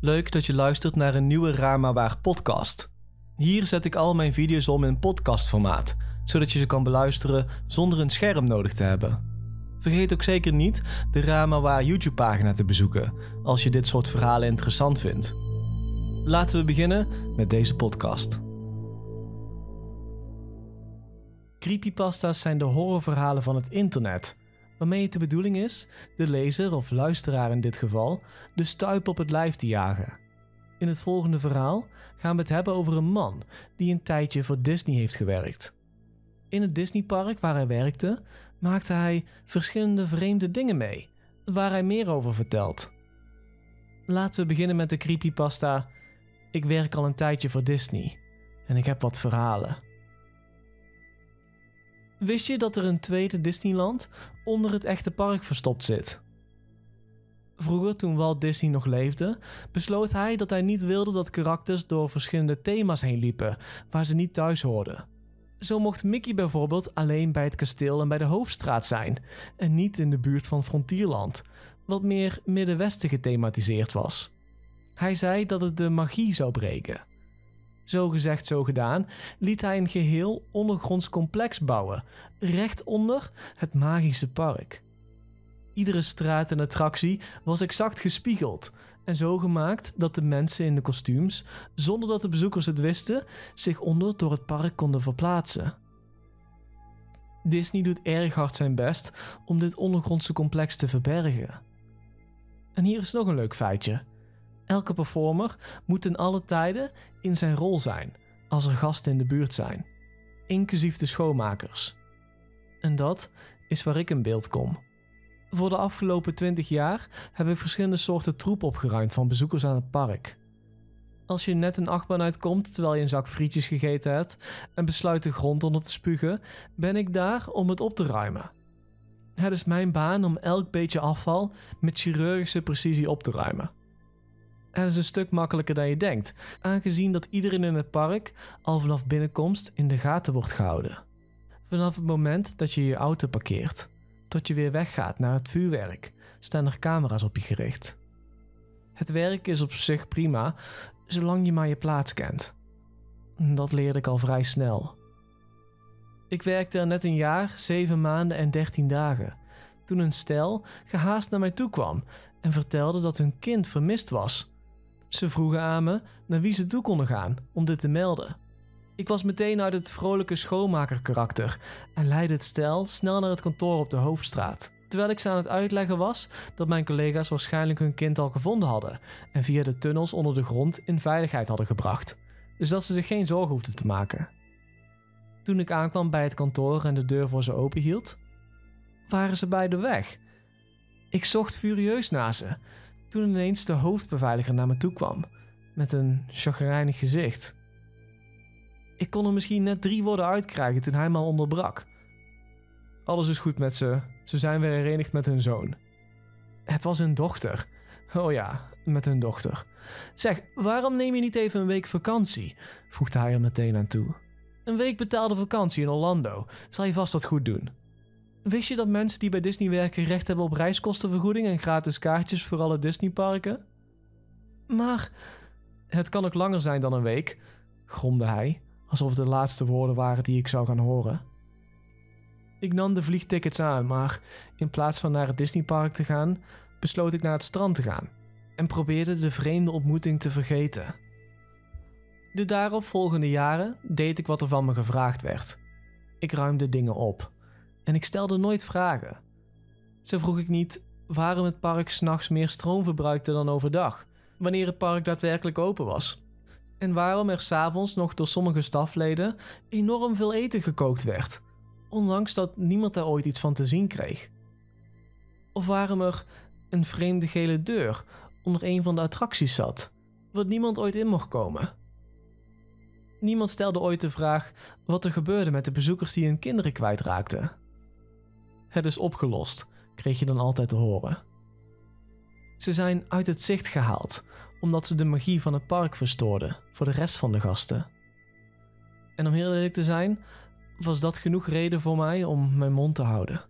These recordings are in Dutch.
Leuk dat je luistert naar een nieuwe Raar maar Waar podcast. Hier zet ik al mijn video's om in podcastformaat, zodat je ze kan beluisteren zonder een scherm nodig te hebben. Vergeet ook zeker niet de Raar maar Waar YouTube pagina te bezoeken als je dit soort verhalen interessant vindt. Laten we beginnen met deze podcast. Creepypasta's zijn de horrorverhalen van het internet waarmee het de bedoeling is de lezer of luisteraar in dit geval de stuip op het lijf te jagen. In het volgende verhaal gaan we het hebben over een man die een tijdje voor Disney heeft gewerkt. In het Disneypark waar hij werkte, maakte hij verschillende vreemde dingen mee, waar hij meer over vertelt. Laten we beginnen met de creepypasta. Ik werk al een tijdje voor Disney en ik heb wat verhalen. Wist je dat er een tweede Disneyland onder het echte park verstopt zit? Vroeger, toen Walt Disney nog leefde, besloot hij dat hij niet wilde dat karakters door verschillende thema's heen liepen waar ze niet thuis hoorden. Zo mocht Mickey bijvoorbeeld alleen bij het kasteel en bij de hoofdstraat zijn, en niet in de buurt van Frontierland, wat meer Middenwesten gethematiseerd was. Hij zei dat het de magie zou breken. Zo gezegd, zo gedaan, liet hij een geheel ondergronds complex bouwen, recht onder het magische park. Iedere straat en attractie was exact gespiegeld en zo gemaakt dat de mensen in de kostuums, zonder dat de bezoekers het wisten, zich onder door het park konden verplaatsen. Disney doet erg hard zijn best om dit ondergrondse complex te verbergen. En hier is nog een leuk feitje. Elke performer moet in alle tijden in zijn rol zijn als er gasten in de buurt zijn, inclusief de schoonmakers. En dat is waar ik in beeld kom. Voor de afgelopen 20 jaar heb ik verschillende soorten troep opgeruimd van bezoekers aan het park. Als je net een achtbaan uitkomt terwijl je een zak frietjes gegeten hebt en besluit de grond onder te spugen, ben ik daar om het op te ruimen. Het is mijn baan om elk beetje afval met chirurgische precisie op te ruimen. Het is een stuk makkelijker dan je denkt, aangezien dat iedereen in het park al vanaf binnenkomst in de gaten wordt gehouden. Vanaf het moment dat je je auto parkeert, tot je weer weggaat naar het vuurwerk, staan er camera's op je gericht. Het werk is op zich prima, zolang je maar je plaats kent. Dat leerde ik al vrij snel. Ik werkte er net een jaar, zeven maanden en dertien dagen, toen een stel gehaast naar mij toe kwam en vertelde dat hun kind vermist was ze vroegen aan me naar wie ze toe konden gaan om dit te melden. Ik was meteen uit het vrolijke schoonmakerkarakter en leidde het stel snel naar het kantoor op de hoofdstraat. Terwijl ik ze aan het uitleggen was dat mijn collega's waarschijnlijk hun kind al gevonden hadden en via de tunnels onder de grond in veiligheid hadden gebracht, dus dat ze zich geen zorgen hoefden te maken. Toen ik aankwam bij het kantoor en de deur voor ze openhield, waren ze beide weg. Ik zocht furieus naar ze, toen ineens de hoofdbeveiliger naar me toe kwam, met een chagrijnig gezicht. Ik kon er misschien net drie woorden uitkrijgen toen hij me onderbrak. Alles is goed met ze, ze zijn weer herenigd met hun zoon. Het was hun dochter. Oh ja, met hun dochter. Zeg, waarom neem je niet even een week vakantie? voegde hij er meteen aan toe. Een week betaalde vakantie in Orlando zal je vast wat goed doen. Wist je dat mensen die bij Disney werken recht hebben op reiskostenvergoeding en gratis kaartjes voor alle Disneyparken? Maar het kan ook langer zijn dan een week, gromde hij, alsof het de laatste woorden waren die ik zou gaan horen. Ik nam de vliegtickets aan, maar in plaats van naar het Disneypark te gaan, besloot ik naar het strand te gaan en probeerde de vreemde ontmoeting te vergeten. De daaropvolgende jaren deed ik wat er van me gevraagd werd. Ik ruimde dingen op en ik stelde nooit vragen. Zo vroeg ik niet waarom het park s'nachts meer stroom verbruikte dan overdag, wanneer het park daadwerkelijk open was. En waarom er s'avonds nog door sommige stafleden enorm veel eten gekookt werd, ondanks dat niemand daar ooit iets van te zien kreeg. Of waarom er een vreemde gele deur onder een van de attracties zat, wat niemand ooit in mocht komen. Niemand stelde ooit de vraag wat er gebeurde met de bezoekers die hun kinderen kwijtraakten. Het is opgelost, kreeg je dan altijd te horen. Ze zijn uit het zicht gehaald omdat ze de magie van het park verstoorden voor de rest van de gasten. En om heel eerlijk te zijn, was dat genoeg reden voor mij om mijn mond te houden.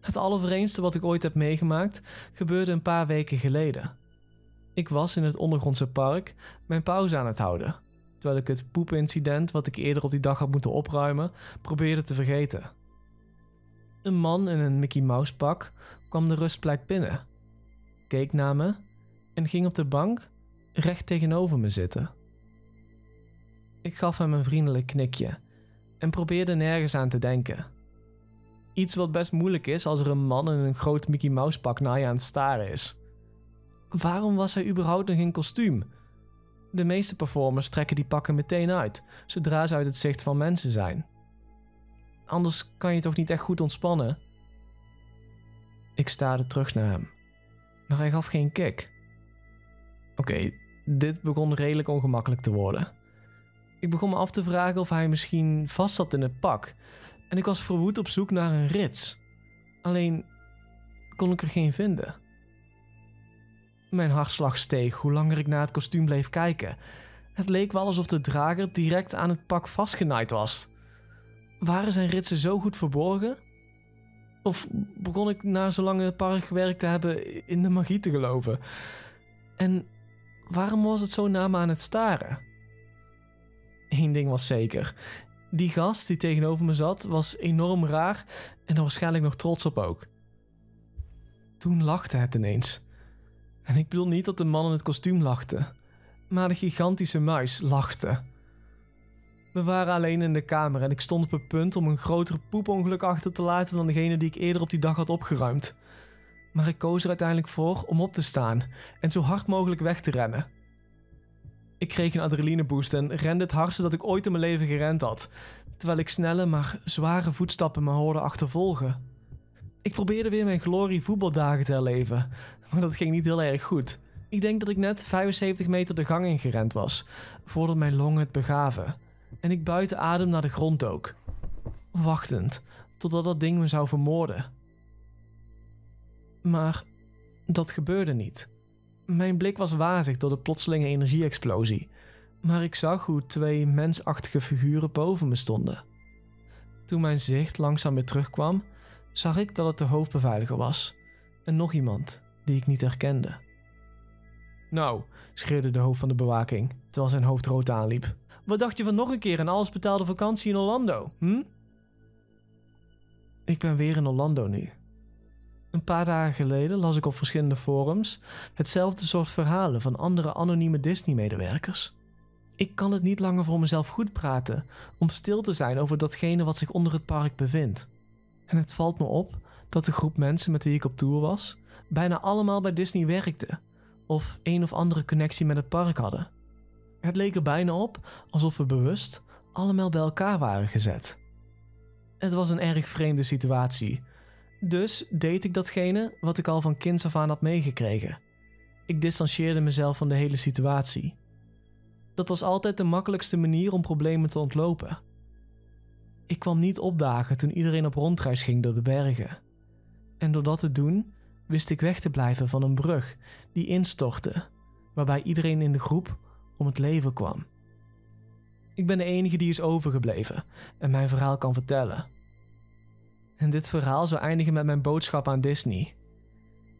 Het allervreemdste wat ik ooit heb meegemaakt gebeurde een paar weken geleden. Ik was in het ondergrondse park mijn pauze aan het houden, terwijl ik het poepincident wat ik eerder op die dag had moeten opruimen probeerde te vergeten. Een man in een Mickey Mouse pak kwam de rustplek binnen, keek naar me en ging op de bank recht tegenover me zitten. Ik gaf hem een vriendelijk knikje en probeerde nergens aan te denken. Iets wat best moeilijk is als er een man in een groot Mickey Mouse pak naar je aan het staren is. Waarom was hij überhaupt nog in kostuum? De meeste performers trekken die pakken meteen uit, zodra ze uit het zicht van mensen zijn. Anders kan je toch niet echt goed ontspannen? Ik staarde terug naar hem, maar hij gaf geen kick. Oké, dit begon redelijk ongemakkelijk te worden. Ik begon me af te vragen of hij misschien vast zat in het pak. En ik was verwoed op zoek naar een rits. Alleen kon ik er geen vinden. Mijn hartslag steeg hoe langer ik naar het kostuum bleef kijken. Het leek wel alsof de drager direct aan het pak vastgenaaid was. Waren zijn ritsen zo goed verborgen? Of begon ik na zo lang in het park gewerkt te hebben in de magie te geloven? En waarom was het zo me aan het staren? Eén ding was zeker. Die gast die tegenover me zat was enorm raar en er waarschijnlijk nog trots op ook. Toen lachte het ineens. En ik bedoel niet dat de man in het kostuum lachte, maar de gigantische muis lachte. We waren alleen in de kamer en ik stond op het punt om een groter poepongeluk achter te laten dan degene die ik eerder op die dag had opgeruimd. Maar ik koos er uiteindelijk voor om op te staan en zo hard mogelijk weg te rennen. Ik kreeg een adrenalineboost en rende het hardste dat ik ooit in mijn leven gerend had, terwijl ik snelle maar zware voetstappen me hoorde achtervolgen. Ik probeerde weer mijn glorie voetbaldagen te herleven, maar dat ging niet heel erg goed. Ik denk dat ik net 75 meter de gang in gerend was, voordat mijn longen het begaven en ik buiten adem naar de grond dook, wachtend totdat dat ding me zou vermoorden. Maar dat gebeurde niet. Mijn blik was wazig door de plotselinge energie-explosie, maar ik zag hoe twee mensachtige figuren boven me stonden. Toen mijn zicht langzaam weer terugkwam, zag ik dat het de hoofdbeveiliger was en nog iemand die ik niet herkende. Nou, schreeuwde de hoofd van de bewaking, terwijl zijn hoofd rood aanliep. Wat dacht je van nog een keer een alles betaalde vakantie in Orlando, hm? Ik ben weer in Orlando nu. Een paar dagen geleden las ik op verschillende forums hetzelfde soort verhalen van andere anonieme Disney-medewerkers. Ik kan het niet langer voor mezelf goed praten om stil te zijn over datgene wat zich onder het park bevindt. En het valt me op dat de groep mensen met wie ik op tour was, bijna allemaal bij Disney werkte of een of andere connectie met het park hadden. Het leek er bijna op alsof we bewust allemaal bij elkaar waren gezet. Het was een erg vreemde situatie. Dus deed ik datgene wat ik al van kinds af aan had meegekregen. Ik distancieerde mezelf van de hele situatie. Dat was altijd de makkelijkste manier om problemen te ontlopen. Ik kwam niet opdagen toen iedereen op rondreis ging door de bergen. En door dat te doen, wist ik weg te blijven van een brug die instortte, waarbij iedereen in de groep om het leven kwam. Ik ben de enige die is overgebleven en mijn verhaal kan vertellen. En dit verhaal zou eindigen met mijn boodschap aan Disney.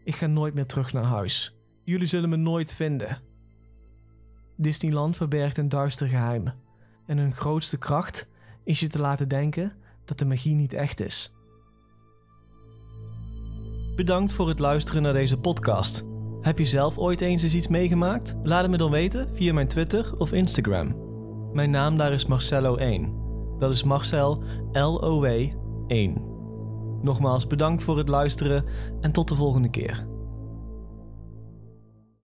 Ik ga nooit meer terug naar huis. Jullie zullen me nooit vinden. Disneyland verbergt een duister geheim. En hun grootste kracht is je te laten denken dat de magie niet echt is. Bedankt voor het luisteren naar deze podcast. Heb je zelf ooit eens eens iets meegemaakt? Laat het me dan weten via mijn Twitter of Instagram. Mijn naam daar is Marcello1. Dat is Marcel L-O-W 1. Nogmaals bedankt voor het luisteren en tot de volgende keer.